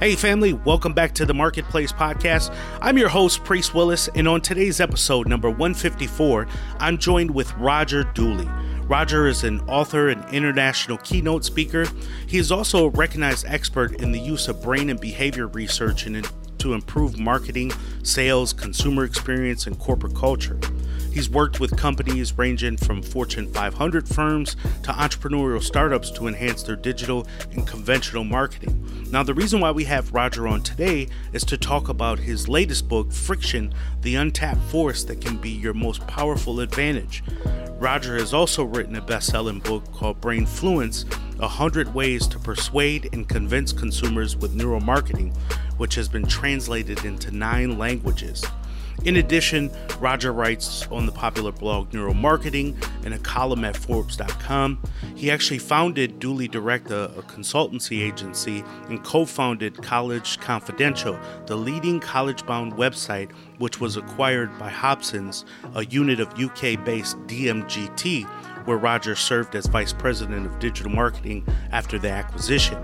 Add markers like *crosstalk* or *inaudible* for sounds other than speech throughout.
Hey, family, welcome back to the Marketplace Podcast. I'm your host, Priest Willis, and on today's episode, number 154, I'm joined with Roger Dooley. Roger is an author and international keynote speaker. He is also a recognized expert in the use of brain and behavior research and to improve marketing, sales, consumer experience, and corporate culture. He's worked with companies ranging from Fortune 500 firms to entrepreneurial startups to enhance their digital and conventional marketing. Now, the reason why we have Roger on today is to talk about his latest book, Friction The Untapped Force That Can Be Your Most Powerful Advantage. Roger has also written a best selling book called Brainfluence 100 Ways to Persuade and Convince Consumers with Neuromarketing, which has been translated into nine languages. In addition, Roger writes on the popular blog Neuromarketing and a column at Forbes.com. He actually founded Dooley Direct, a, a consultancy agency, and co founded College Confidential, the leading college bound website, which was acquired by Hobsons, a unit of UK based DMGT, where Roger served as vice president of digital marketing after the acquisition.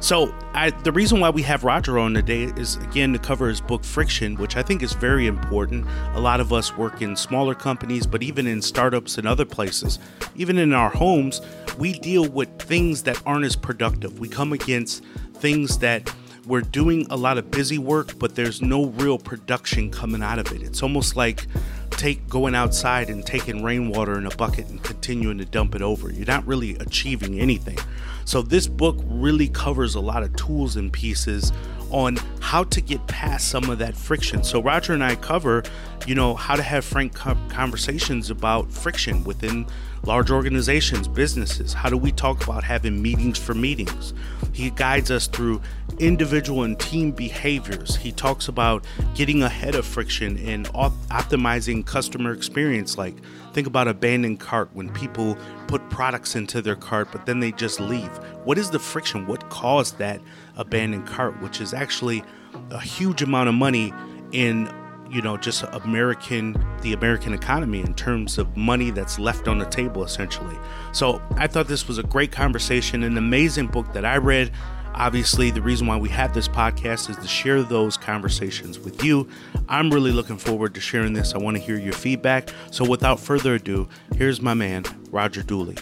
So, I, the reason why we have Roger on today is again to cover his book Friction, which I think is very important. A lot of us work in smaller companies, but even in startups and other places, even in our homes, we deal with things that aren't as productive. We come against things that we're doing a lot of busy work, but there's no real production coming out of it. It's almost like take going outside and taking rainwater in a bucket and continuing to dump it over. You're not really achieving anything. So, this book really covers a lot of tools and pieces on how to get past some of that friction. So, Roger and I cover, you know, how to have frank conversations about friction within large organizations, businesses. How do we talk about having meetings for meetings? He guides us through individual and team behaviors. He talks about getting ahead of friction and optimizing customer experience, like Think about abandoned cart when people put products into their cart, but then they just leave. What is the friction? What caused that abandoned cart, which is actually a huge amount of money in you know just american the american economy in terms of money that's left on the table essentially so i thought this was a great conversation an amazing book that i read Obviously, the reason why we have this podcast is to share those conversations with you. I'm really looking forward to sharing this. I want to hear your feedback. So, without further ado, here's my man, Roger Dooley.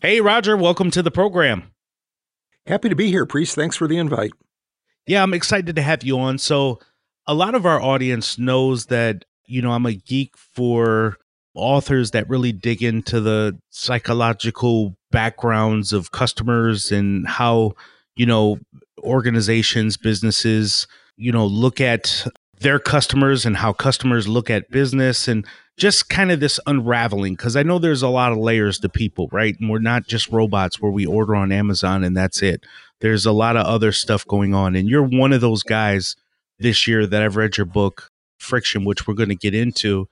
Hey, Roger, welcome to the program. Happy to be here, Priest. Thanks for the invite. Yeah, I'm excited to have you on. So, a lot of our audience knows that, you know, I'm a geek for authors that really dig into the psychological backgrounds of customers and how you know organizations businesses you know look at their customers and how customers look at business and just kind of this unraveling. Because i know there's a lot of layers to people right? And we're not just robots where we order on amazon and that's it there's a lot of other stuff going on and you're one of those guys this year that i've read your book friction which we're going to get into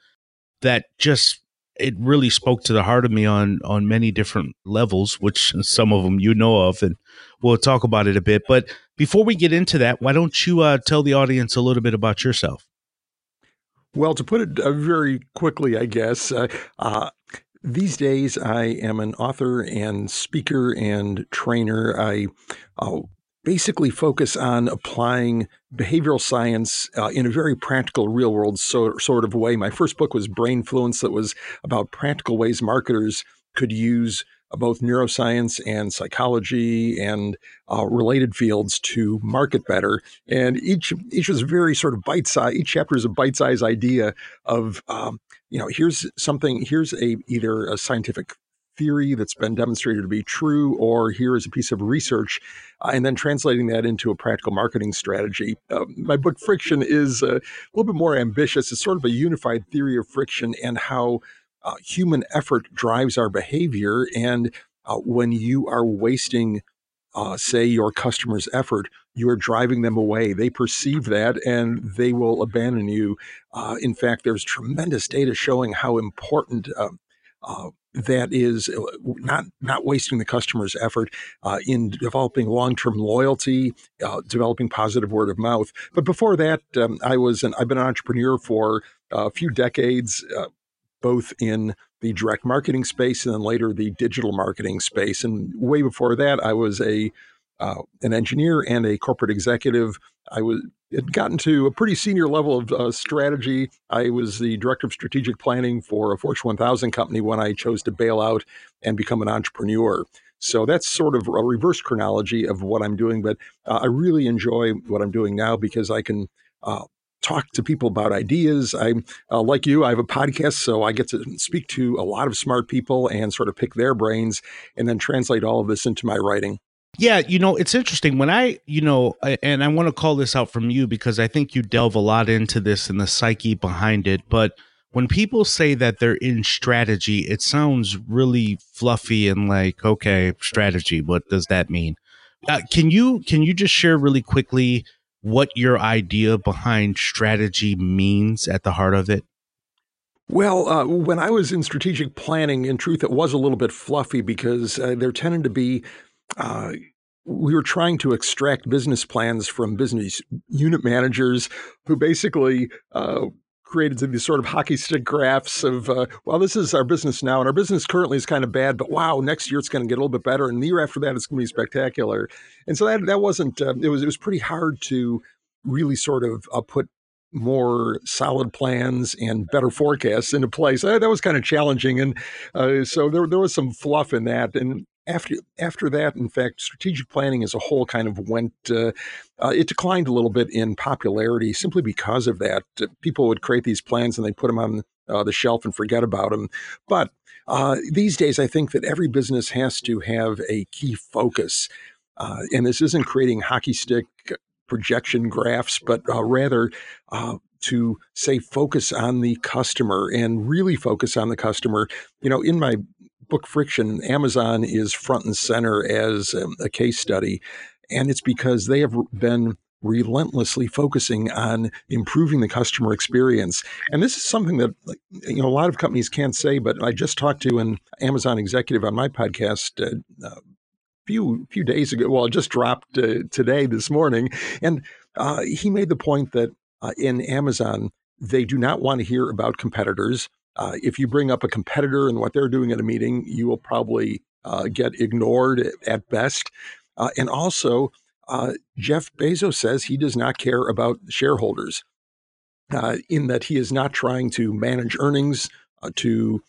that just it really spoke to the heart of me on on many different levels, which *laughs* some of them you know of, and we'll talk about it a bit. But before we get into that, why don't you uh, tell the audience a little bit about yourself? Well, to put it uh, very quickly, I guess. Uh, uh these days, I am an author and speaker and trainer. I uh, basically focus on applying behavioral science uh, in a very practical, real world so, sort of way. My first book was Brainfluence, that was about practical ways marketers could use uh, both neuroscience and psychology and uh, related fields to market better. And each each is very sort of bite size. Each chapter is a bite size idea of um, you know here's something here's a either a scientific theory that's been demonstrated to be true, or here is a piece of research, uh, and then translating that into a practical marketing strategy. Uh, my book, Friction, is a little bit more ambitious. It's sort of a unified theory of friction and how uh, human effort drives our behavior. And uh, when you are wasting, uh, say, your customer's effort, you are driving them away. They perceive that and they will abandon you. Uh, in fact, there's tremendous data showing how important um, uh, that is uh, not not wasting the customer's effort uh, in developing long-term loyalty, uh, developing positive word of mouth. But before that, um, I was an I've been an entrepreneur for a few decades, uh, both in the direct marketing space and then later the digital marketing space. And way before that, I was a uh, an engineer and a corporate executive. I was had gotten to a pretty senior level of uh, strategy. I was the director of strategic planning for a Fortune 1000 company when I chose to bail out and become an entrepreneur. So that's sort of a reverse chronology of what I'm doing. But uh, I really enjoy what I'm doing now because I can uh, talk to people about ideas. I'm uh, like you, I have a podcast, so I get to speak to a lot of smart people and sort of pick their brains and then translate all of this into my writing. Yeah, you know, it's interesting when I, you know, and I want to call this out from you because I think you delve a lot into this and the psyche behind it. But when people say that they're in strategy, it sounds really fluffy and like, okay, strategy. What does that mean? Uh, can you can you just share really quickly what your idea behind strategy means at the heart of it? Well, uh, when I was in strategic planning, in truth, it was a little bit fluffy because uh, there tended to be uh, we were trying to extract business plans from business unit managers who basically uh, created these sort of hockey stick graphs of, uh, well, this is our business now, and our business currently is kind of bad, but wow, next year it's going to get a little bit better, and the year after that it's going to be spectacular. And so that that wasn't. Uh, it was it was pretty hard to really sort of uh, put more solid plans and better forecasts into place. That was kind of challenging, and uh, so there there was some fluff in that. And after after that, in fact, strategic planning as a whole kind of went. Uh, uh, it declined a little bit in popularity simply because of that. Uh, people would create these plans and they put them on uh, the shelf and forget about them. But uh, these days, I think that every business has to have a key focus, uh, and this isn't creating hockey stick projection graphs, but rather to say focus on the customer and really focus on the customer. You know, in my book Friction, Amazon is front and center as um, a case study. And it's because they have been relentlessly focusing on improving the customer experience. And this is something that you know a lot of companies can't say, but I just talked to an Amazon executive on my podcast uh, a few few days ago. Well, it just dropped uh, today this morning, and uh, he made the point that uh, in Amazon they do not want to hear about competitors. Uh, if you bring up a competitor and what they're doing at a meeting, you will probably uh, get ignored at best. Uh, and also, uh, Jeff Bezos says he does not care about shareholders, uh, in that he is not trying to manage earnings uh, to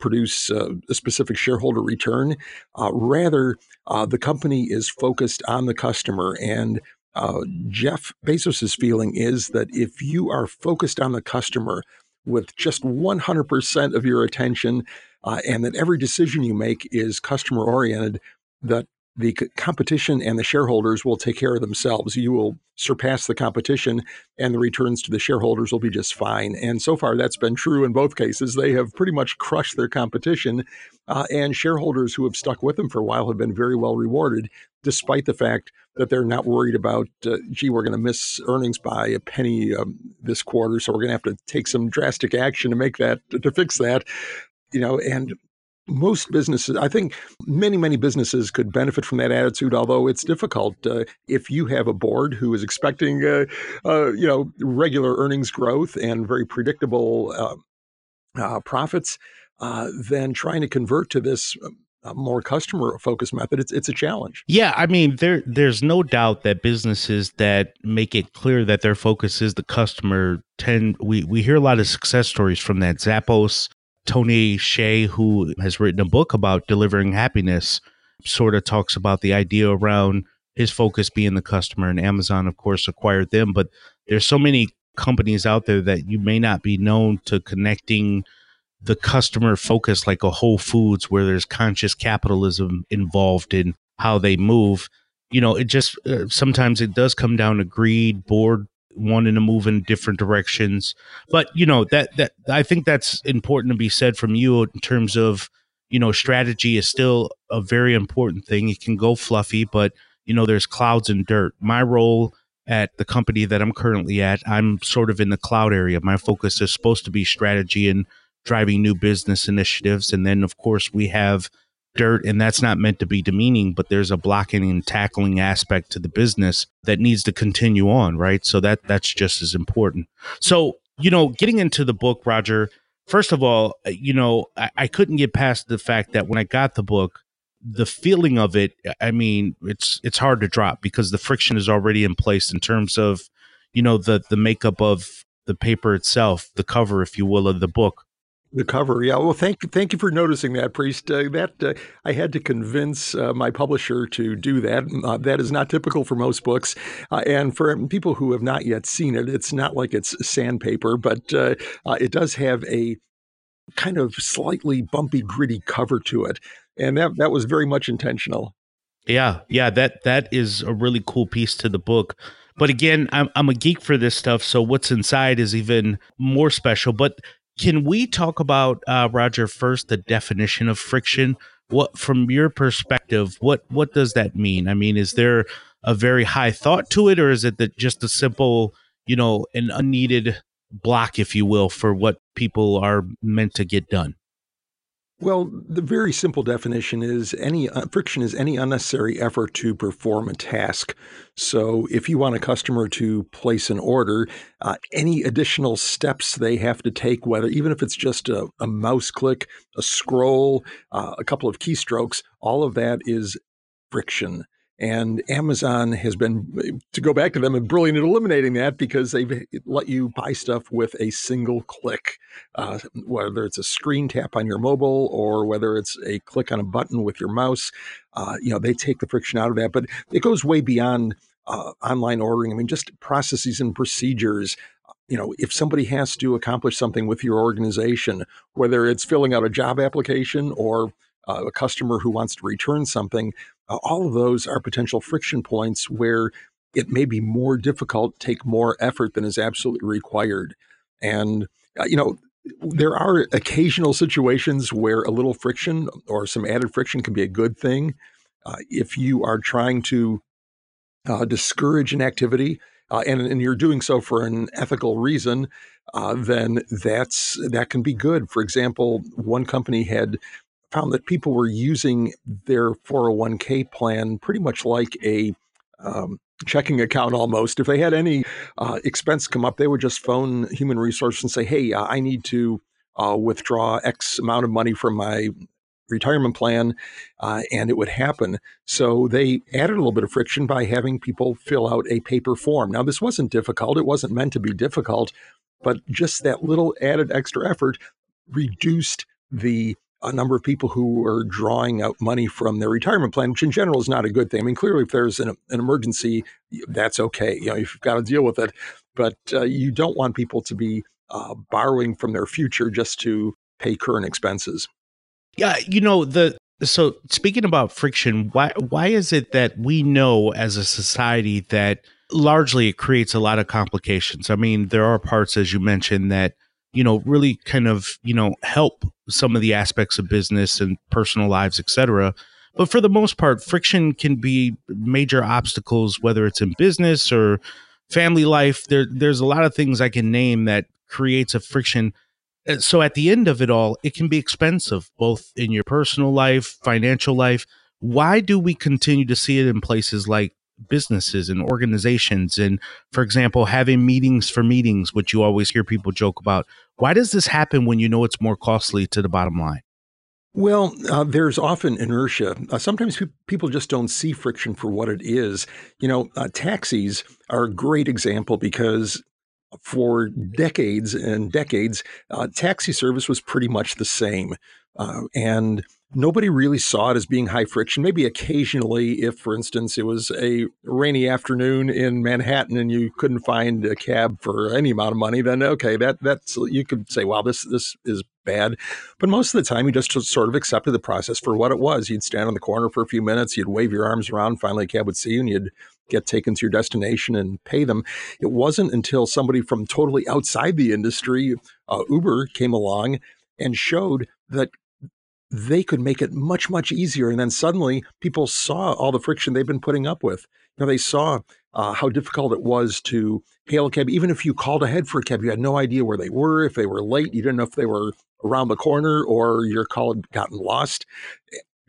produce a specific shareholder return. rather, the company is focused on the customer and Jeff Bezos's feeling is that if you are focused on the customer, with just 100% of your attention uh, and that every decision you make is customer oriented, that the competition and the shareholders will take care of themselves. You will surpass the competition, and the returns to the shareholders will be just fine. And so far, that's been true in both cases. They have pretty much crushed their competition, uh, and shareholders who have stuck with them for a while have been very well rewarded, despite the fact that they're not worried about, uh, gee, we're going to miss earnings by a penny um, this quarter, so we're going to have to take some drastic action to make that to fix that. You know, and most businesses, I think many, many businesses could benefit from that attitude, although it's difficult. Uh, if you have a board who is expecting, uh, uh, you know, regular earnings growth and very predictable um, uh, profits, uh, then trying to convert to this more customer focused method it's it's a challenge yeah i mean there there's no doubt that businesses that make it clear that their focus is the customer tend we we hear a lot of success stories from that zappos Tony Hsieh, who has written a book about delivering happiness, sort of talks about the idea around his focus being the customer. And Amazon, of course, acquired them. But there's so many companies out there that you may not be known to connecting the customer focus like a Whole Foods, where there's conscious capitalism involved in how they move. You know, it just uh, sometimes it does come down to greed, board wanting to move in different directions. But you know that that I think that's important to be said from you in terms of you know strategy is still a very important thing. It can go fluffy, but you know there's clouds and dirt. My role at the company that I'm currently at, I'm sort of in the cloud area. My focus is supposed to be strategy and driving new business initiatives, and then of course we have dirt and that's not meant to be demeaning but there's a blocking and tackling aspect to the business that needs to continue on right? So that that's just as important. So you know getting into the book roger first of all uh, you know I, I couldn't get past the fact that when i got the book the feeling of it i mean it's it's hard to drop because the friction is already in place in terms of you know the the makeup of the paper itself the cover if you will of the book the cover, yeah. Well, thank thank you for noticing that, priest. Uh, that uh, I had to convince uh, my publisher to do that. Uh, that is not typical for most books, uh, and for people who have not yet seen it, it's not like it's sandpaper, but uh, it does have a kind of slightly bumpy, gritty cover to it, and that that was very much intentional. Yeah, yeah. That that is a really cool piece to the book. But again, I'm I'm a geek for this stuff, so what's inside is even more special. But can we talk about uh, Roger first the definition of friction? What from your perspective, what what does that mean? I mean, is there a very high thought to it, or is it that just a simple, you know, an unneeded block, if you will, for what people are meant to get done? Well, the very simple definition is any uh, friction is any unnecessary effort to perform a task. So, if you want a customer to place an order, uh, any additional steps they have to take, whether even if it's just a, a mouse click, a scroll, uh, a couple of keystrokes, all of that is friction. And Amazon has been, to go back to them, brilliant at eliminating that because they've let you buy stuff with a single click, uh, whether it's a screen tap on your mobile or whether it's a click on a button with your mouse. Uh, you know, they take the friction out of that, but it goes way beyond uh, online ordering. I mean, just processes and procedures. You know, if somebody has to accomplish something with your organization, whether it's filling out a job application or uh, a customer who wants to return something, uh, all of those are potential friction points where it may be more difficult, take more effort than is absolutely required. And, uh, you know, there are occasional situations where a little friction or some added friction can be a good thing. Uh, if you are trying to uh, discourage an activity, uh, and, and, you're doing so for an ethical reason, uh, then that's that can be good. For example, one company had found that people were using their 401k plan pretty much like a um, checking account almost. If they had any uh, expense come up, they would just phone human resource and say, "Hey, uh, I need to uh, withdraw X amount of money from my retirement plan," uh, and it would happen. So they added a little bit of friction by having people fill out a paper form. Now, this wasn't difficult; it wasn't meant to be difficult, but just that little added extra effort reduced the a number of people who are drawing out money from their retirement plan, which in general is not a good thing. I mean, clearly, if there's an, an emergency, that's okay. You know, you've got to deal with it, but uh, you don't want people to be uh, borrowing from their future just to pay current expenses. Yeah, you know the so speaking about friction, why why is it that we know as a society that largely it creates a lot of complications? I mean, there are parts, as you mentioned, that you know really kind of you know help some of the aspects of business and personal lives etc but for the most part friction can be major obstacles whether it's in business or family life. There there's a lot of things i can name that creates a friction. Uh, so at the end of it all it can be expensive both in your personal life financial life. Why do we continue to see it in places like businesses and organizations and for example having meetings for meetings which you always hear people joke about why does this happen when you know it's more costly to the bottom line well, uh, there's often inertia. Uh, sometimes pe- people just don't see friction for what it is. You know, uh, taxis are a great example because for decades and decades, uh, taxi service was pretty much the same. Uh, and nobody really saw it as being high friction. Maybe occasionally, if, for instance, it was a rainy afternoon in Manhattan and you couldn't find a cab for any amount of money, then okay, that that's you could say, "Wow, this this is bad." But most of the time, you just sort of accepted the process for what it was. You'd stand on the corner for a few minutes, you'd wave your arms around, finally a cab would see you, and you'd get taken to your destination and pay them. It wasn't until somebody from totally outside the industry, uh, Uber, came along and showed that they could make it much, much easier. And then suddenly people saw all the friction they've been putting up with. You know, they saw uh, how difficult it was to hail a cab. Even if you called ahead for a cab, you had no idea where they were. If they were late, you didn't know if they were around the corner or your call had gotten lost.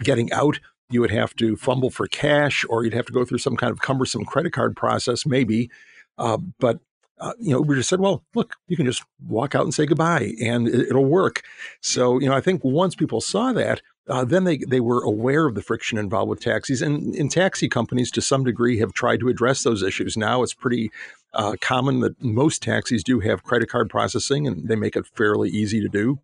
Getting out, you would have to fumble for cash or you'd have to go through some kind of cumbersome credit card process, maybe. Uh, but uh, you know, we just said, well, look, you can just walk out and say goodbye, and it, will work. So, you know, I think once people saw that, uh, then they they were aware of the friction involved with taxis, and, and taxi companies to some degree have tried to address those issues. Now it's pretty uh, common that most taxis do have credit card processing, and they make it fairly easy to do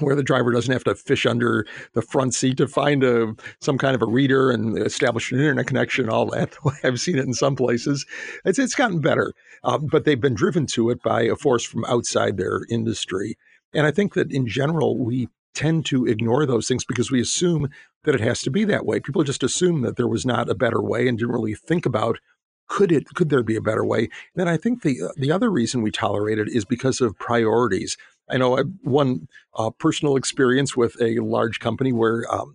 where the driver doesn't have to fish under the front seat to find a some kind of a reader and establish an internet connection. All that *laughs* I've seen it in some places. It's it's gotten better, um, but they've been driven to it by a force from outside their industry. And I think that in general we tend to ignore those things because we assume that it has to be that way. People just assume that there was not a better way and didn't really think about could it could there be a better way? And then I think the the other reason we tolerate it is because of priorities. I know I, one uh, personal experience with a large company where um,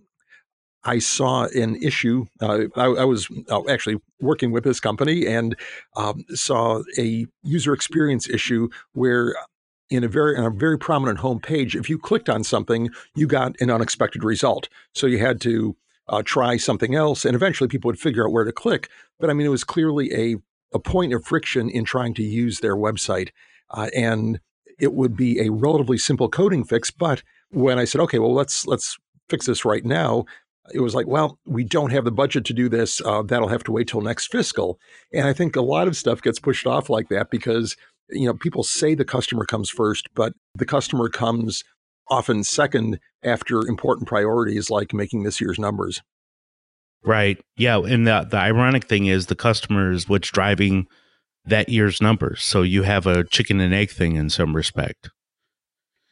I saw an issue. Uh, I, I, was uh, actually working with this company and um, saw a user experience issue where in a very on a very prominent homepage, if you clicked on something, you got an unexpected result. So you had to uh, try something else, and eventually people would figure out where to click. But I mean, it was clearly a a point of friction in trying to use their website, uh, and it would be a relatively simple coding fix. But when I said, okay, well, let's let's fix this right now, it was like, well, we don't have the budget to do this. Uh, that'll have to wait till next fiscal. And I think a lot of stuff gets pushed off like that because you know people say the customer comes first, but the customer comes often second after important priorities like making this year's numbers. Right. Yeah. And the the ironic thing is the customer is what's driving that year's numbers. So you have a chicken and egg thing in some respect.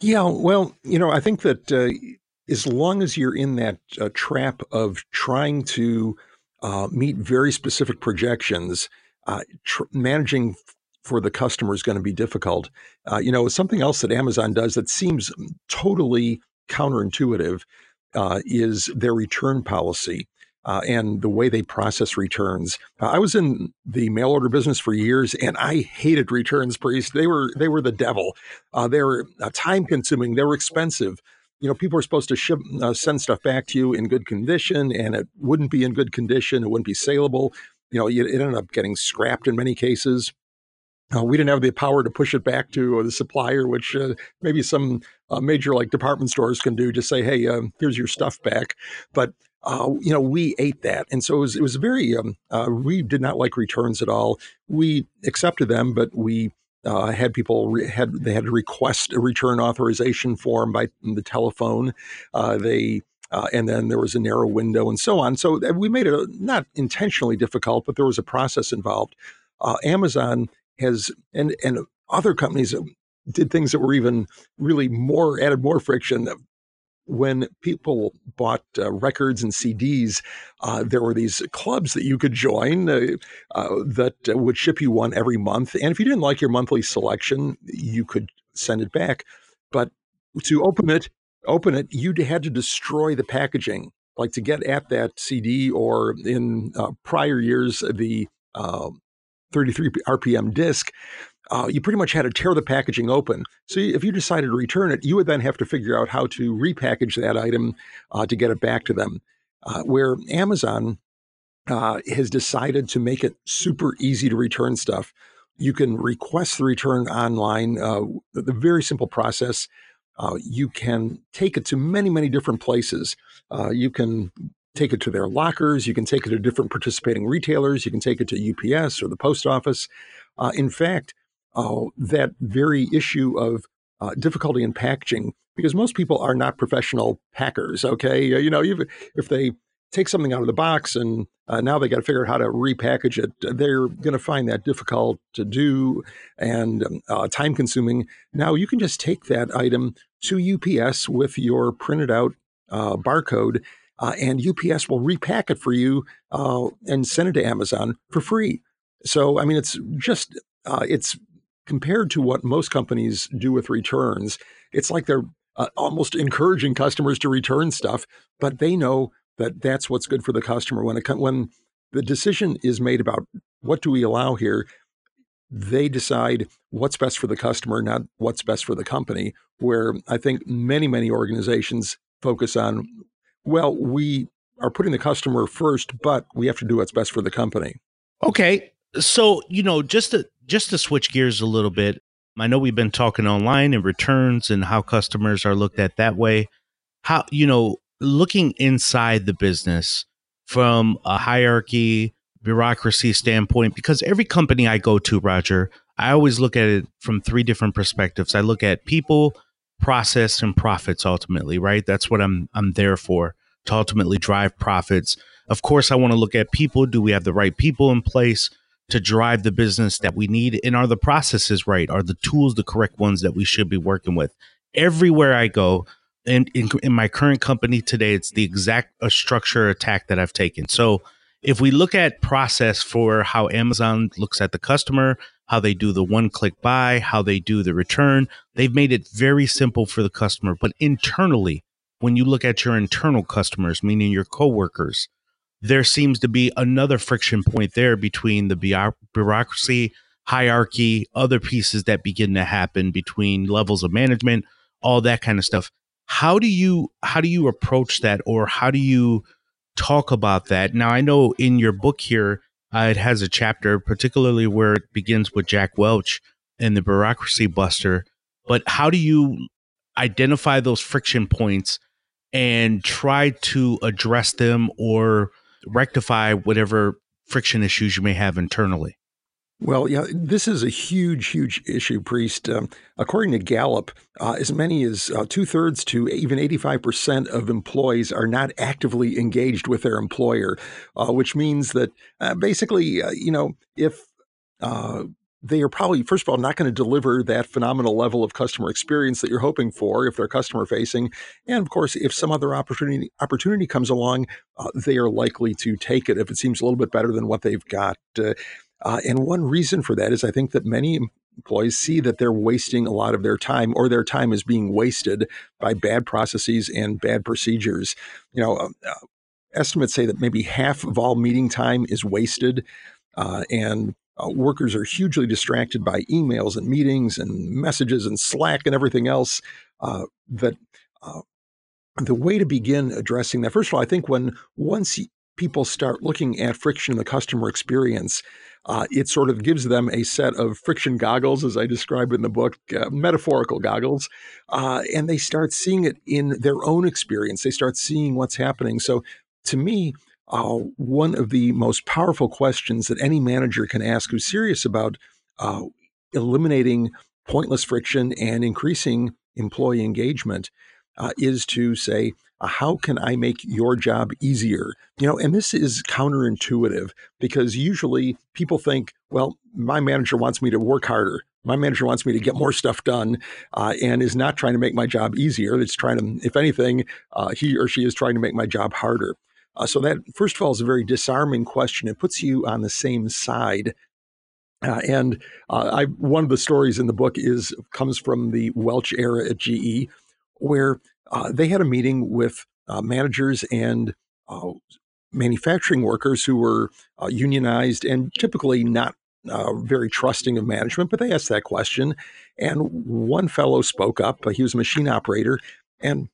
Yeah, well, you know, I think that uh, as long as you're in that uh, trap of trying to uh, meet very specific projections, uh, tr- managing for the customer is going to be difficult. Uh, you know, something else that Amazon does that seems totally counterintuitive uh, is their return policy uh, and the way they process returns. Uh, I was in the mail order business for years, and I hated returns. Priest, they were they were the devil. Uh, they were uh, time consuming. They were expensive. You know, people were supposed to ship uh, send stuff back to you in good condition, and it wouldn't be in good condition. It wouldn't be saleable. You know, it ended up getting scrapped in many cases. Uh, we didn't have the power to push it back to the supplier, which uh, maybe some uh, major like department stores can do. Just say, "Hey, um, here's your stuff back." But uh, you know, we ate that, and so it was, it was very. Um, uh, we did not like returns at all. We accepted them, but we uh, had people re- had they had to request a return authorization form by the telephone. Uh, they uh, and then there was a narrow window and so on. So uh, we made it not intentionally difficult, but there was a process involved. Amazon has and and other companies did things that were even really more added more friction when people bought uh, records and CDs, uh, there were these clubs that you could join uh, uh that would ship you one every month. And if you didn't like your monthly selection, you could send it back. But to open it, open it, you had to destroy the packaging. Like to get at that CD, or in uh, prior years, the 33 RPM disc, uh, you pretty much had to tear the packaging open. So if you decided to return it, you would then have to figure out how to repackage that item uh, to get it back to them. Uh, where Amazon uh, has decided to make it super easy to return stuff. You can request the return online. Uh, the very simple process. Uh, you can take it to many, many different places. you can take it to their lockers. You can take it to different participating retailers. You can take it to UPS or the post office. in fact, uh, that very issue of uh, difficulty in packaging because most people are not professional packers. Okay, you know, if they take something out of the box and uh, now they got to figure out how to repackage it, they're going to find that difficult to do and um, uh, time consuming. Now you can just take that item to UPS with your printed out uh, barcode. Uh, and UPS will repack it for you uh, and send it to Amazon for free. So, I mean, it's just uh, it's compared to what most companies do with returns. It's like they're uh, almost encouraging customers to return stuff, but they know that that's what's good for the customer. When it when the decision is made about what do we allow here, they decide what's best for the customer, not what's best for the company. Where I think many many organizations focus on, well, we are putting the customer first, but we have to do what's best for the company. Okay, so you know, just to just to switch gears a little bit, I know we've been talking online and returns and how customers are looked at that way. How you know, looking inside the business from a hierarchy, bureaucracy standpoint, because every company I go to, Roger, I always look at it from three different perspectives. I look at people, process, and profits ultimately, right? That's what I'm I'm there for to ultimately drive profits. Of course, I want to look at people. Do we have the right people in place? to drive the business that we need? And are the processes right? Are the tools the correct ones that we should be working with? Everywhere I go, and in, in my current company today, it's the exact structure attack that I've taken. So if we look at process for how Amazon looks at the customer, how they do the one click buy, how they do the return, they've made it very simple for the customer. But internally, when you look at your internal customers, meaning your coworkers, there seems to be another friction point there between the bureaucracy, hierarchy, other pieces that begin to happen between levels of management, all that kind of stuff. How do you how do you approach that, or how do you talk about that? Now, I know in your book here, uh, it has a chapter, particularly where it begins with Jack Welch and the bureaucracy buster. But how do you identify those friction points and try to address them or rectify whatever friction issues you may have internally? Well, yeah, this is a huge, huge issue, Priest. Um, according to Gallup, uh, as many as uh, two thirds to even 85% of employees are not actively engaged with their employer, uh, which means that uh, basically, uh, you know, if uh, they are probably, first of all, not going to deliver that phenomenal level of customer experience that you're hoping for if they're customer facing. And of course, if some other opportunity opportunity comes along, uh, they are likely to take it if it seems a little bit better than what they've got. Uh, uh, and one reason for that is I think that many employees see that they're wasting a lot of their time or their time is being wasted by bad processes and bad procedures. You know, uh, uh, estimates say that maybe half of all meeting time is wasted. Uh, and uh, workers are hugely distracted by emails and meetings and messages and Slack and everything else. Uh, that uh, the way to begin addressing that, first of all, I think when once people start looking at friction in the customer experience, uh, it sort of gives them a set of friction goggles, as I describe in the book, uh, metaphorical goggles, uh, and they start seeing it in their own experience. They start seeing what's happening. So, to me, uh, one of the most powerful questions that any manager can ask who's serious about uh, eliminating pointless friction and increasing employee engagement uh, is to say, uh, how can I make your job easier? You know, and this is counterintuitive because usually people think, well, my manager wants me to work harder. My manager wants me to get more stuff done uh, and is not trying to make my job easier. It's trying to, if anything, uh, he or she is trying to make my job harder. Uh, so that, first of all, is a very disarming question. It puts you on the same side. Uh, and uh, I, one of the stories in the book is comes from the Welch era at GE, where uh, they had a meeting with uh, managers and uh, manufacturing workers who were unionized and typically not very trusting of management. But they asked that question, and one fellow spoke up. he was a machine operator, and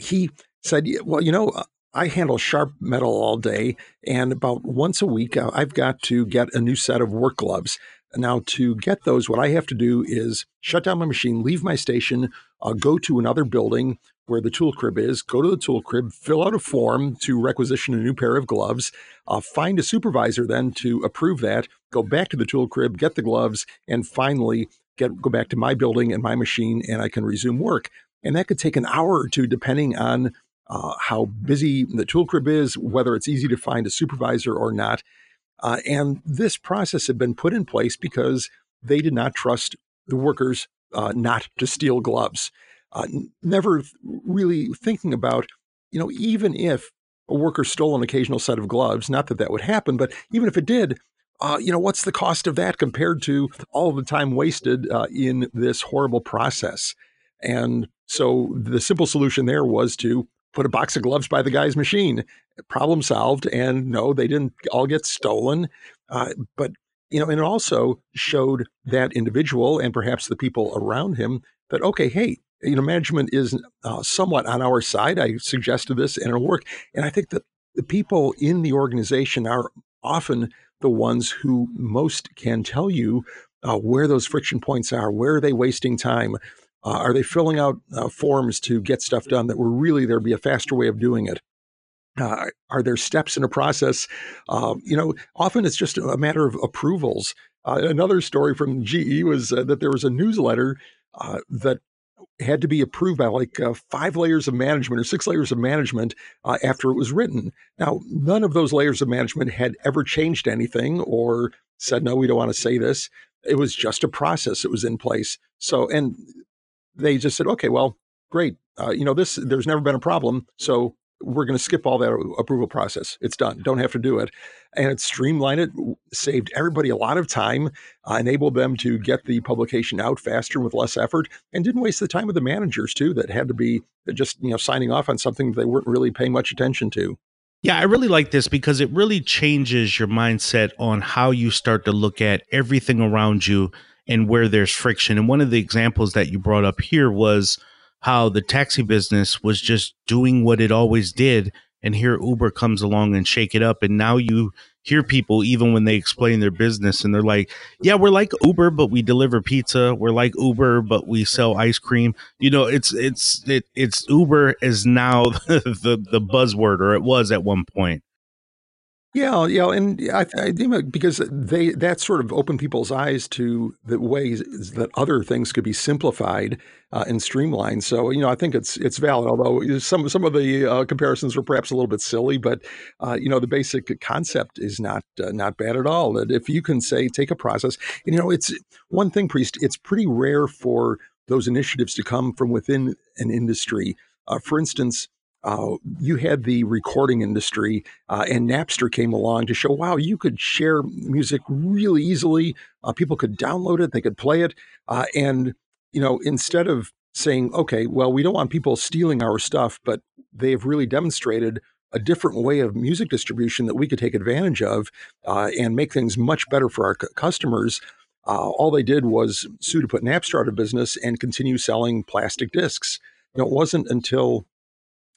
he said, "Well, you know." I handle sharp metal all day, and about once a week, uh, I've got to get a new set of work gloves. Now, to get those, what I have to do is shut down my machine, leave my station, uh, go to another building where the tool crib is, go to the tool crib, fill out a form to requisition a new pair of gloves, uh, find a supervisor then to approve that, go back to the tool crib, get the gloves, and finally get go back to my building and my machine, and I can resume work. And that could take an hour or two, depending on uh, how busy the tool crib is, whether it's easy to find a supervisor or not. Uh, and this process had been put in place because they did not trust the workers uh, not to steal gloves. Uh, never really thinking about, you know, even if a worker stole an occasional set of gloves, not that that would happen, but even if it did, uh, you know, what's the cost of that compared to all the time wasted uh, in this horrible process? And so the simple solution there was to put a box of gloves by the guy's machine. Problem solved. And no, they didn't all get stolen. Uh, but you know, and it also showed that individual and perhaps the people around him that, okay, hey, you know, management is uh, somewhat on our side. I suggested this and it'll work. And I think that the people in the organization are often the ones who most can tell you uh, where those friction points are, where are they wasting time, uh, are they filling out uh, forms to get stuff done that were really there'd be a faster way of doing it? Uh, are there steps in a process? Uh, you know, often it's just a matter of approvals. Uh, another story from GE was uh, that there was a newsletter uh, that had to be approved by like uh, five layers of management or six layers of management after it was written. Now, none of those layers of management had ever changed anything or said, no, we don't want to say this. It was just a process that was in place. So, and they just said, okay, well, great. you know, this, there's never been a problem. So we're going to skip all that approval process. It's done. Don't have to do it. And it streamlined it, saved everybody a lot of time, uh, enabled them to get the publication out faster with less effort, and didn't waste the time of the managers too that had to be just you know signing off on something they weren't really paying much attention to. Yeah, I really like this because it really changes your mindset on how you start to look at everything around you and where there's friction. And one of the examples that you brought up here was how the taxi business was just doing what it always did and here uber comes along and shake it up and now you hear people even when they explain their business and they're like yeah we're like uber but we deliver pizza. We're like uber but we sell ice cream. You know it's it's it, it's uber is now *laughs* the, the the buzzword or it was at one point yeah, yeah, and I, I think because they that sort of opened people's eyes to the ways that other things could be simplified uh, and streamlined. So you know, I think it's it's valid. Although some some of the uh, comparisons were perhaps a little bit silly, but uh, you know, the basic concept is not uh, not bad at all. That if you can say take a process, and you know, it's one thing, priest. It's pretty rare for those initiatives to come from within an industry. Uh, for instance uh, you had the recording industry, uh, and Napster came along to show, wow, you could share music really easily. Uh, people could download it, they could play it, uh, and you know, instead of saying, okay, well, we don't want people stealing our stuff, but they have really demonstrated a different way of music distribution that we could take advantage of uh, and make things much better for our c- customers. Uh, all they did was sue to put Napster out of business and continue selling plastic discs. You know, it wasn't until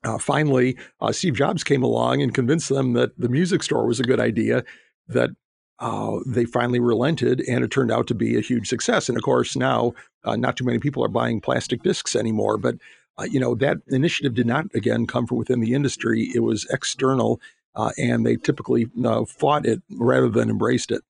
uh, finally, uh, Steve Jobs came along and convinced them that the music store was a good idea, that uh, they finally relented, and it turned out to be a huge success. And of course, now uh, not too many people are buying plastic discs anymore. But uh, you know that initiative did not again come from within the industry; it was external, uh, and they typically fought it rather than embraced it.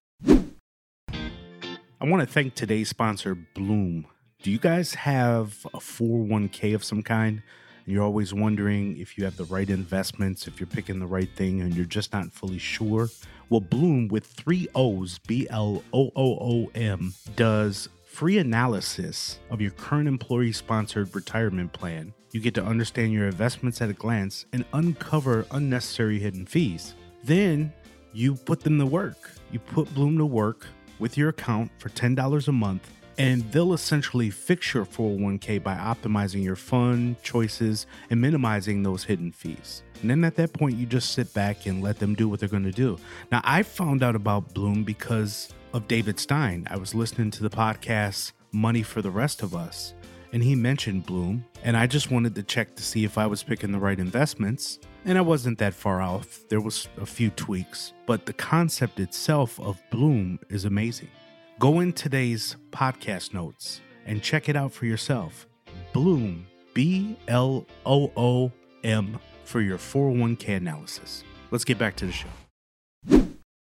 I want to thank today's sponsor, Blooom. Do you guys have a 401k of some kind? You're always wondering if you have the right investments, if you're picking the right thing, and you're just not fully sure. Well, Blooom with three O's, B L O O O M, does free analysis of your current employee sponsored retirement plan. You get to understand your investments at a glance and uncover unnecessary hidden fees. Then you put them to work. You put Blooom to work with your account for $10 a month and they'll essentially fix your 401k by optimizing your fund choices and minimizing those hidden fees. And then at that point, you just sit back and let them do what they're going to do. Now, I found out about Blooom because of David Stein. I was listening to the podcast Money for the Rest of Us, and he mentioned Blooom, and I just wanted to check to see if I was picking the right investments. And I wasn't that far off. There was a few tweaks, but the concept itself of Blooom is amazing. Go in today's podcast notes and check it out for yourself. Blooom B L O O M for your 401k analysis. Let's get back to the show.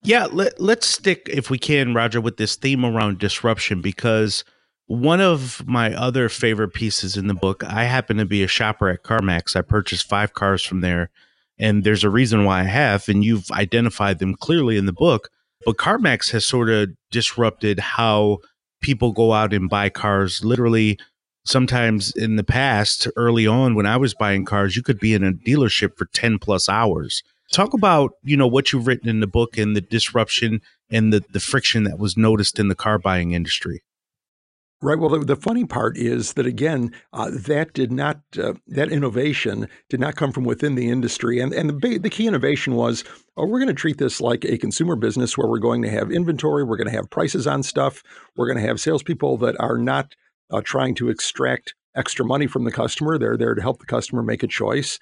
Yeah, let, let's stick, if we can, Roger, with this theme around disruption because one of my other favorite pieces in the book, I happen to be a shopper at CarMax. I purchased five cars from there, and there's a reason why I have, and you've identified them clearly in the book. But CarMax has sort of disrupted how people go out and buy cars. Literally, sometimes in the past, early on when I was buying cars, you could be in a dealership for 10 plus hours. Talk about, you know, what you've written in the book and the disruption and the, the friction that was noticed in the car buying industry. Right. Well, the, the, funny part is that again, uh, that did not uh, that innovation did not come from within the industry, and and the the key innovation was, oh, we're going to treat this like a consumer business where we're going to have inventory, we're going to have prices on stuff, we're going to have salespeople that are not uh, trying to extract extra money from the customer. They're there to help the customer make a choice,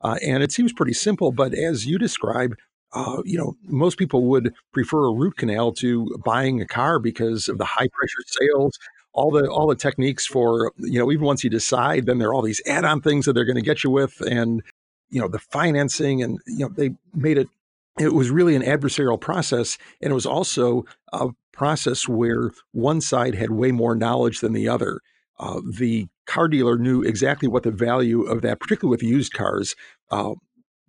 uh, and it seems pretty simple. But as you describe, uh, you know, most people would prefer a root canal to buying a car because of the high pressure sales, all the all the techniques for you know even once you decide then there are all these add-on things that they're going to get you with and you know the financing and you know they made it it was really an adversarial process. And it was also a process where one side had way more knowledge than the other. Uh, the car dealer knew exactly what the value of that particularly with used cars uh,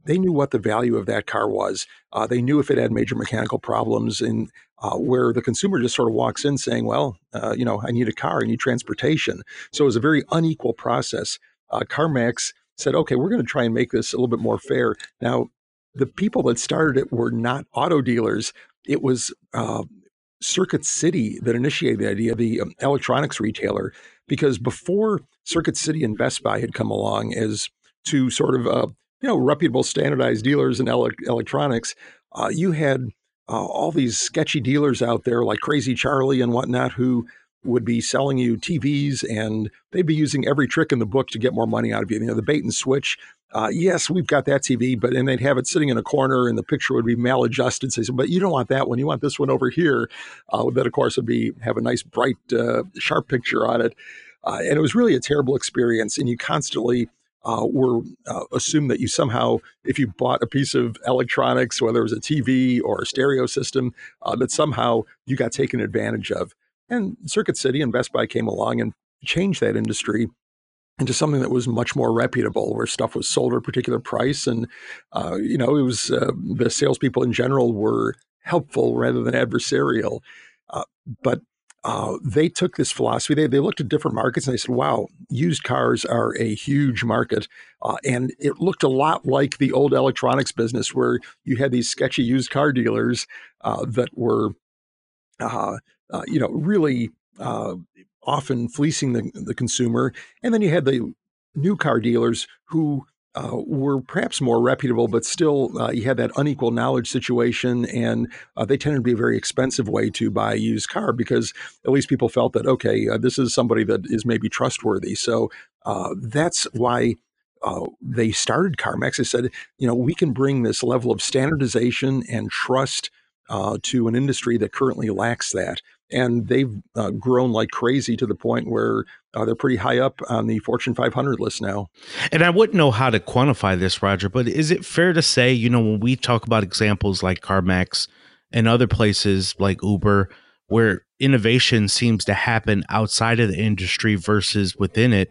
they knew what the value of that car was. Uh, they knew if it had major mechanical problems, and uh, where the consumer just sort of walks in saying, "Well, uh, you know, I need a car, I need transportation." So it was a very unequal process. Uh, CarMax said, "Okay, we're going to try and make this a little bit more fair." Now, the people that started it were not auto dealers; it was uh, Circuit City that initiated the idea, the um, electronics retailer, because before Circuit City and Best Buy had come along as two sort of uh, you know reputable standardized dealers in ele- electronics, uh, you had uh, all these sketchy dealers out there like Crazy Charlie and whatnot who would be selling you TVs and they'd be using every trick in the book to get more money out of you. You know, the bait and switch. Uh, yes, we've got that TV, but and they'd have it sitting in a corner and the picture would be maladjusted. So, but you don't want that one. You want this one over here. Uh, that of course would be have a nice bright, uh, sharp picture on it. Uh, and it was really a terrible experience. And you constantly uh, were uh, assumed that you somehow, if you bought a piece of electronics, whether it was a TV or a stereo system, uh, that somehow you got taken advantage of. And Circuit City and Best Buy came along and changed that industry into something that was much more reputable, where stuff was sold at a particular price, and uh, you know it was uh, the salespeople in general were helpful rather than adversarial. Uh, but uh, they took this philosophy. They, they looked at different markets and they said, wow, used cars are a huge market. Uh, and it looked a lot like the old electronics business where you had these sketchy used car dealers uh, that were, uh, uh, you know, really uh, often fleecing the, the consumer. And then you had the new car dealers who uh, were perhaps more reputable, but still uh, you had that unequal knowledge situation, and uh, they tended to be a very expensive way to buy a used car because at least people felt that okay, uh, this is somebody that is maybe trustworthy. So uh, that's why. Uh, they started CarMax. They said, you know, we can bring this level of standardization and trust to an industry that currently lacks that and they've grown like crazy to the point where uh, they're pretty high up on the Fortune 500 list now. And I wouldn't know how to quantify this, Roger, but is it fair to say, you know, when we talk about examples like CarMax and other places like Uber, where innovation seems to happen outside of the industry versus within it,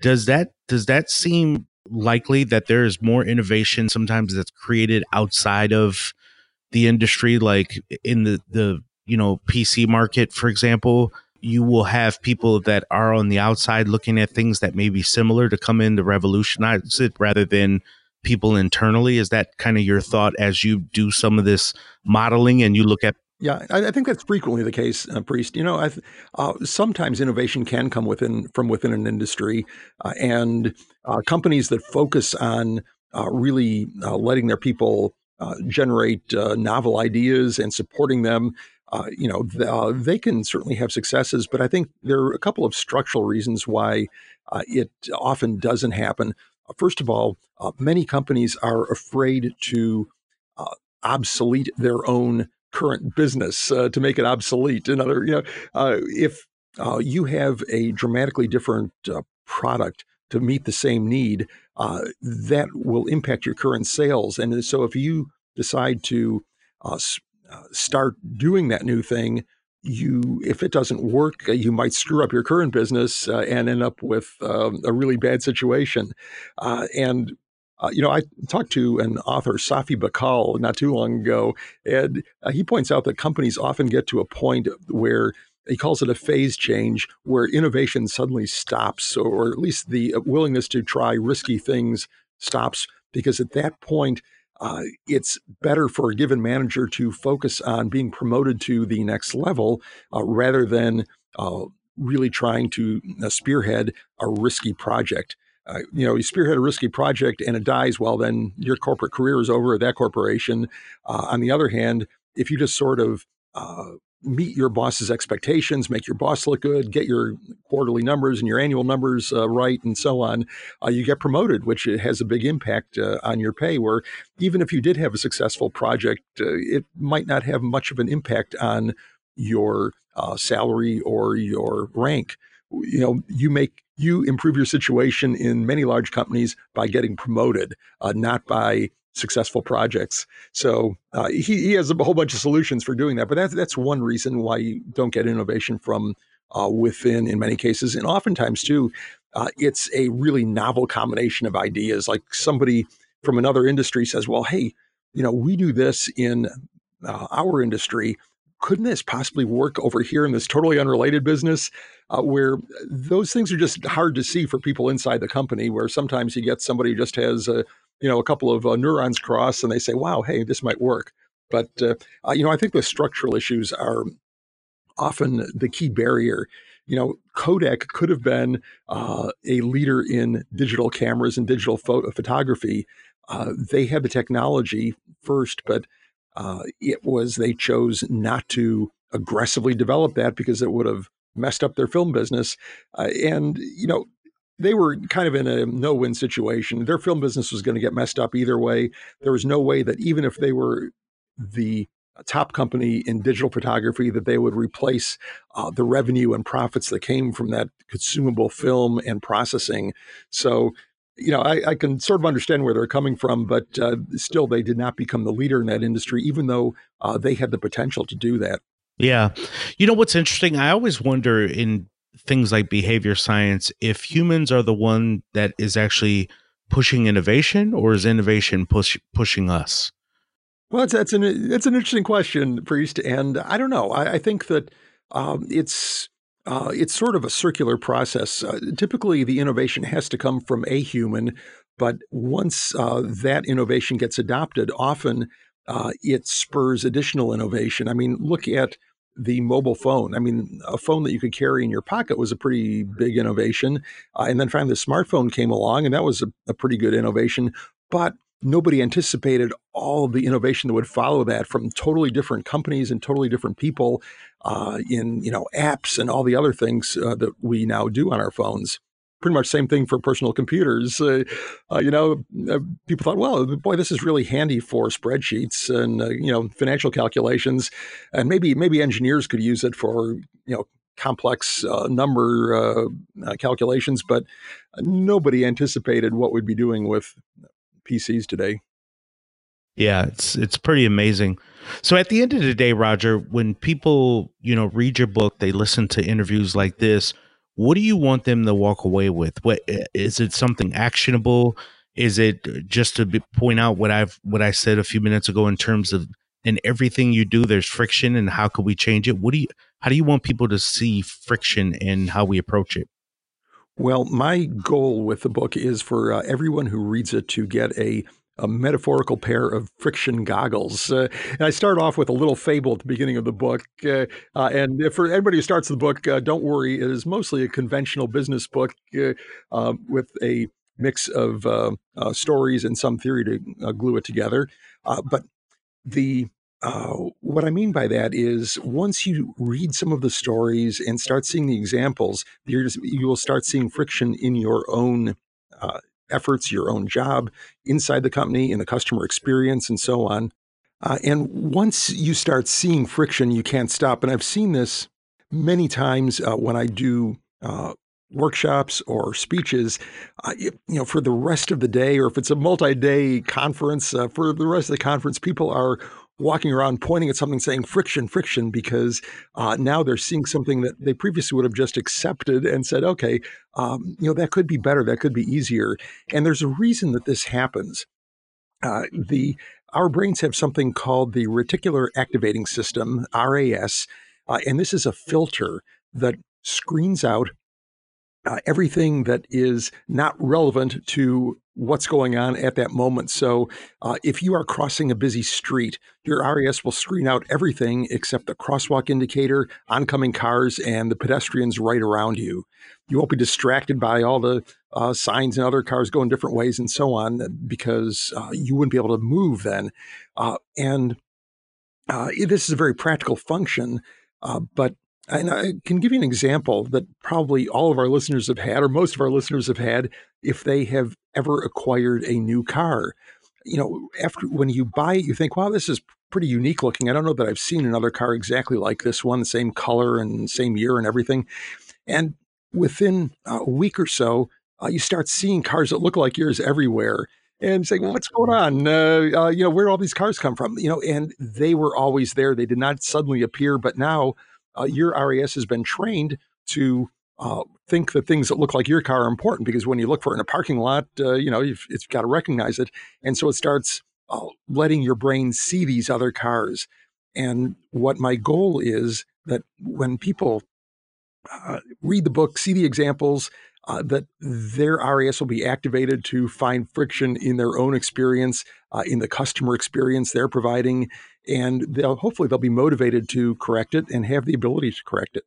does that does that seem likely that there is more innovation sometimes that's created outside of the industry, like in the the you know PC market, for example? You will have people that are on the outside looking at things that may be similar to come in to revolutionize it rather than people internally. Is that kind of your thought as you do some of this modeling and you look at? Yeah, I, I think that's frequently the case, uh, Priest. You know, I, uh, sometimes innovation can come within from within an industry, uh, and uh, companies that focus on uh, really uh, letting their people generate novel ideas and supporting them uh, you know, uh, they can certainly have successes, but I think there are a couple of structural reasons why uh, it often doesn't happen. Uh, first of all, uh, many companies are afraid to obsolete their own current business to make it obsolete. Another, you know, if you have a dramatically different product to meet the same need, that will impact your current sales. And so if you decide to uh, start doing that new thing, you if it doesn't work, uh, you might screw up your current business uh, and end up with um, a really bad situation. Uh, and uh, you know, I talked to an author, Safi Bahcall, not too long ago, and uh, he points out that companies often get to a point where he calls it a phase change, where innovation suddenly stops, or at least the willingness to try risky things stops, because at that point, uh, it's better for a given manager to focus on being promoted to the next level uh, rather than uh, really trying to uh, spearhead a risky project. Uh, you know, you spearhead a risky project and it dies, well, then your corporate career is over at that corporation. Uh, on the other hand, if you just sort of meet your boss's expectations, make your boss look good, get your quarterly numbers and your annual numbers uh, right, and so on, uh, you get promoted, which has a big impact uh, on your pay. Where even if you did have a successful project, uh, it might not have much of an impact on your uh, salary or your rank. You know, you make you improve your situation in many large companies by getting promoted, uh, not by successful projects. So uh, he, he has a whole bunch of solutions for doing that. But that's that's one reason why you don't get innovation from uh, within in many cases, and oftentimes too, uh, it's a really novel combination of ideas. Like somebody from another industry says, "Well, hey, you know, we do this in uh, our industry." Couldn't this possibly work over here in this totally unrelated business? Uh, where those things are just hard to see for people inside the company. Where sometimes you get somebody who just has a you know a couple of uh, neurons cross and they say wow hey this might work. But uh, uh, you know i think the structural issues are often the key barrier. You know kodak could have been uh, a leader in digital cameras and digital photo- photography. Uh, they had the technology first but uh, it was they chose not to aggressively develop that because it would have messed up their film business. And you know they were kind of in a no win situation. Their film business was going to get messed up either way. There was no way that even if they were the top company in digital photography, that they would replace uh, the revenue and profits that came from that consumable film and processing. So, you know, I, I can sort of understand where they're coming from, but uh, still, they did not become the leader in that industry, even though uh, they had the potential to do that. Yeah. You know what's interesting? I always wonder in things like behavior science if humans are the one that is actually pushing innovation or is innovation push, pushing us? Well that's, an that's an interesting question priest and i don't know. I, I think that um, it's uh, it's sort of a circular process. Uh, typically the innovation has to come from a human but once uh, that innovation gets adopted often uh, it spurs additional innovation. I mean look at the mobile phone. I mean, a phone that you could carry in your pocket was a pretty big innovation. Uh, and then finally, the smartphone came along, and that was a, a pretty good innovation. But nobody anticipated all of the innovation that would follow that from totally different companies and totally different people uh, in you know apps and all the other things uh, that we now do on our phones pretty much same thing for personal computers. Uh, uh, you know, uh, people thought, well, boy, this is really handy for spreadsheets and uh, you know financial calculations, and maybe maybe engineers could use it for you know complex uh, number uh, calculations, but nobody anticipated what we'd be doing with PCs today. Yeah, it's it's pretty amazing. So at the end of the day, Roger, when people, you know, read your book, they listen to interviews like this, what do you want them to walk away with? What is it something actionable? Is it just to be, point out what i've what i said a few minutes ago in terms of in everything you do there's friction and how could we change it? What do you how do you want people to see friction and how we approach it? Well my goal with the book is for uh, everyone who reads it to get a a metaphorical pair of friction goggles. Uh, and I start off with a little fable at the beginning of the book. Uh, uh, and for anybody who starts the book, uh, don't worry, it is mostly a conventional business book uh, uh, with a mix of stories and some theory to glue it together. but the what I mean by that is once you read some of the stories and start seeing the examples, just, you will start seeing friction in your own efforts, your own job inside the company, in the customer experience, and so on. Uh, and once you start seeing friction, you can't stop. And I've seen this many times uh, when I do uh, workshops or speeches, uh, you, know, for the rest of the day, or if it's a multi-day conference, uh, for the rest of the conference, people are walking around pointing at something saying friction, friction, because uh, now they're seeing something that they previously would have just accepted and said, okay, um, you know, that could be better, that could be easier. And there's a reason that this happens. Uh, the our brains have something called the reticular activating system, RAS, uh, and this is a filter that screens out uh, everything that is not relevant to what's going on at that moment. So, uh, if you are crossing a busy street, your RAS will screen out everything except the crosswalk indicator, oncoming cars, and the pedestrians right around you. You won't be distracted by all the uh, signs and other cars going different ways and so on because uh, you wouldn't be able to move then. Uh, and uh, this is a very practical function, but and I can give you an example that probably all of our listeners have had, or most of our listeners have had, if they have ever acquired a new car. You know, after when you buy it, you think, wow, this is pretty unique looking. I don't know that I've seen another car exactly like this one, the same color and same year and everything. And within a week or so, uh, you start seeing cars that look like yours everywhere and saying, well, what's going on? Uh, uh, you know, where all these cars come from? You know, and they were always there. They did not suddenly appear, but now uh, your RAS has been trained to uh, think that things that look like your car are important because when you look for it in a parking lot, uh, you know, you've, it's got to recognize it. And so it starts uh, letting your brain see these other cars. And what my goal is that when people uh, read the book, see the examples, uh, that their RAS will be activated to find friction in their own experience, uh, in the customer experience they're providing, and they'll hopefully they'll be motivated to correct it and have the ability to correct it.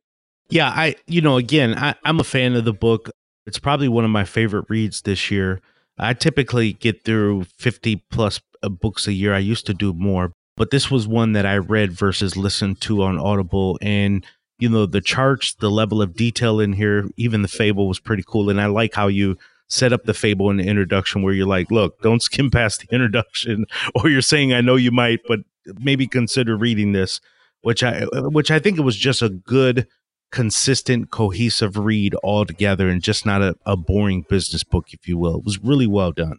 Yeah, I you know again I, I'm a fan of the book. It's probably one of my favorite reads this year. I typically get through 50 plus uh, books a year. I used to do more, but this was one that I read versus listened to on Audible and you know the charts the level of detail in here even the fable was pretty cool. And i like how you set up the fable in the introduction where you're like look don't skim past the *laughs* introduction or you're saying i know you might but maybe consider reading this which i which i think it was just a good consistent cohesive read altogether and just not a, a boring business book if you will. It was really well done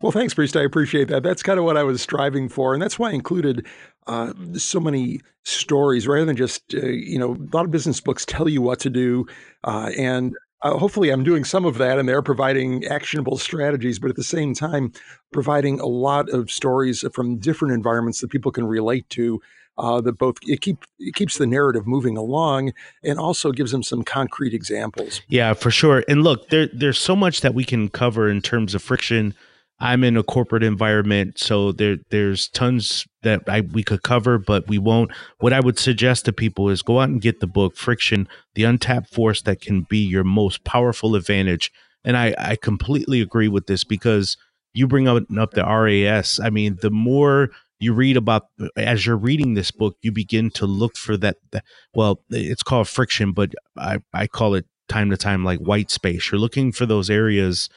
well, thanks, Priest. I appreciate that. That's kind of what I was striving for. And that's why I included uh, so many stories rather than just, uh, you know, a lot of business books tell you what to do. Uh, and uh, hopefully I'm doing some of that and they're providing actionable strategies, but at the same time, providing a lot of stories from different environments that people can relate to. Uh, that both it keep it keeps the narrative moving along and also gives them some concrete examples. Yeah, for sure. And look, there there's so much that we can cover in terms of friction I'm in a corporate environment, so there there's tons that I, we could cover, but we won't. What I would suggest to people is go out and get the book Friction, the untapped force that can be your most powerful advantage. And I, I completely agree with this because you bring up, up the RAS. I mean, the more you read about as you're reading this book, you begin to look for that, that well, it's called friction, but I, I call it time to time like white space. You're looking for those areas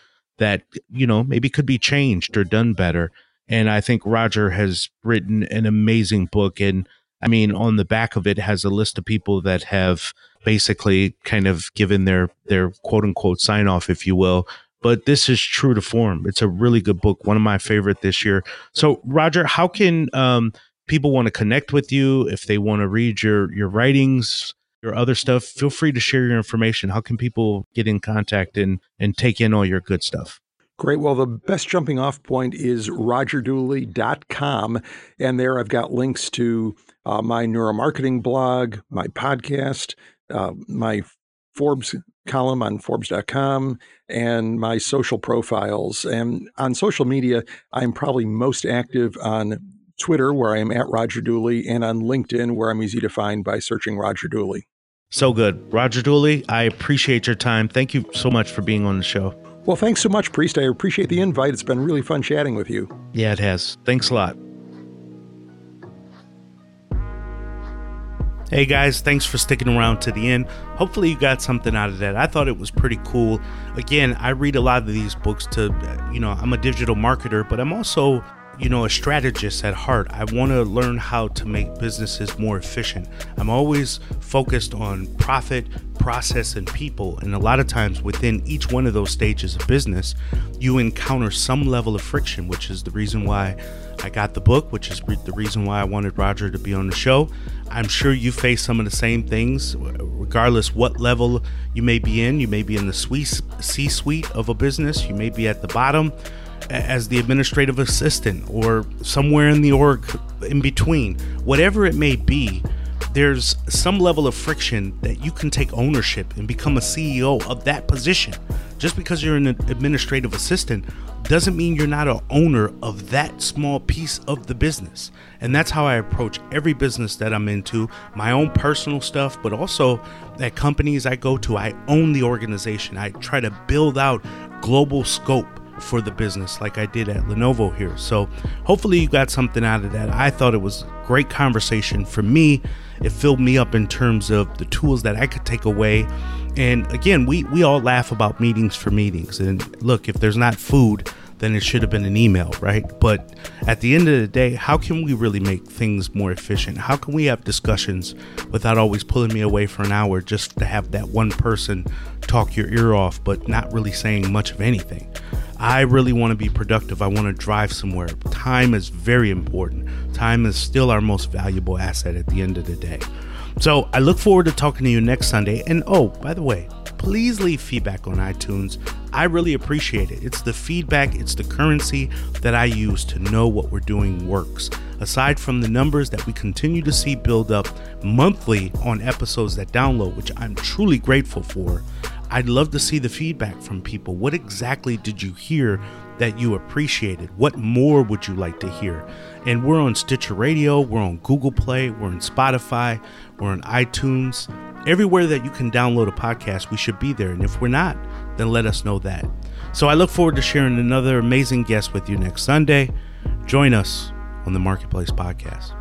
that you know maybe could be changed or done better. And i think roger has written an amazing book and i mean on the back of it has a list of people that have basically kind of given their their quote unquote sign off if you will. But this is true to form. It's a really good book one of my favorite this year. So roger how can um, people want to connect with you if they want to read your your writings your other stuff, feel free to share your information. How can people get in contact and and take in all your good stuff? Great. Well, the best jumping off point is rogerdooley.com. And there I've got links to uh, my neuromarketing blog, my podcast, uh, my Forbes column on Forbes.com, and my social profiles. And on social media, I'm probably most active on Twitter, where I am at Roger Dooley, and on LinkedIn, where I'm easy to find by searching Roger Dooley. So good. Roger Dooley, I appreciate your time. Thank you so much for being on the show. Well, thanks so much, Priest. I appreciate the invite. It's been really fun chatting with you. Yeah, it has. Thanks a lot. Hey guys, thanks for sticking around to the end. Hopefully, you got something out of that. I thought it was pretty cool. Again, I read a lot of these books to, you know, I'm a digital marketer, but I'm also you know, a strategist at heart. I want to learn how to make businesses more efficient. I'm always focused on profit, process, and people. And a lot of times within each one of those stages of business, you encounter some level of friction, which is the reason why I got the book, which is the reason why I wanted Roger to be on the show. I'm sure you face some of the same things, regardless what level you may be in. You may be in the C suite of a business, you may be at the bottom as the administrative assistant or somewhere in the org in between. Whatever it may be, there's some level of friction that you can take ownership and become a CEO of that position. Just because you're an administrative assistant doesn't mean you're not an owner of that small piece of the business. And that's how I approach every business that I'm into, my own personal stuff, but also at companies I go to. I own the organization. I try to build out global scope for the business like I did at Lenovo here. So hopefully you got something out of that. I thought it was great conversation for me. It filled me up in terms of the tools that I could take away. And again, we we all laugh about meetings for meetings. And look, if there's not food, then it should have been an email, right? But at the end of the day, how can we really make things more efficient? How can we have discussions without always pulling me away for an hour just to have that one person talk your ear off, but not really saying much of anything? I really want to be productive. I want to drive somewhere. Time is very important. Time is still our most valuable asset at the end of the day. So I look forward to talking to you next Sunday. And oh, by the way, please leave feedback on iTunes. I really appreciate it. It's the feedback, it's the currency that I use to know what we're doing works. Aside from the numbers that we continue to see build up monthly on episodes that download, which I'm truly grateful for, I'd love to see the feedback from people. What exactly did you hear that you appreciated? What more would you like to hear? And we're on Stitcher Radio, we're on Google Play, we're on Spotify, we're on iTunes. Everywhere that you can download a podcast, we should be there. And if we're not, then let us know that. So I look forward to sharing another amazing guest with you next Sunday. Join us on the Marketplace Podcast.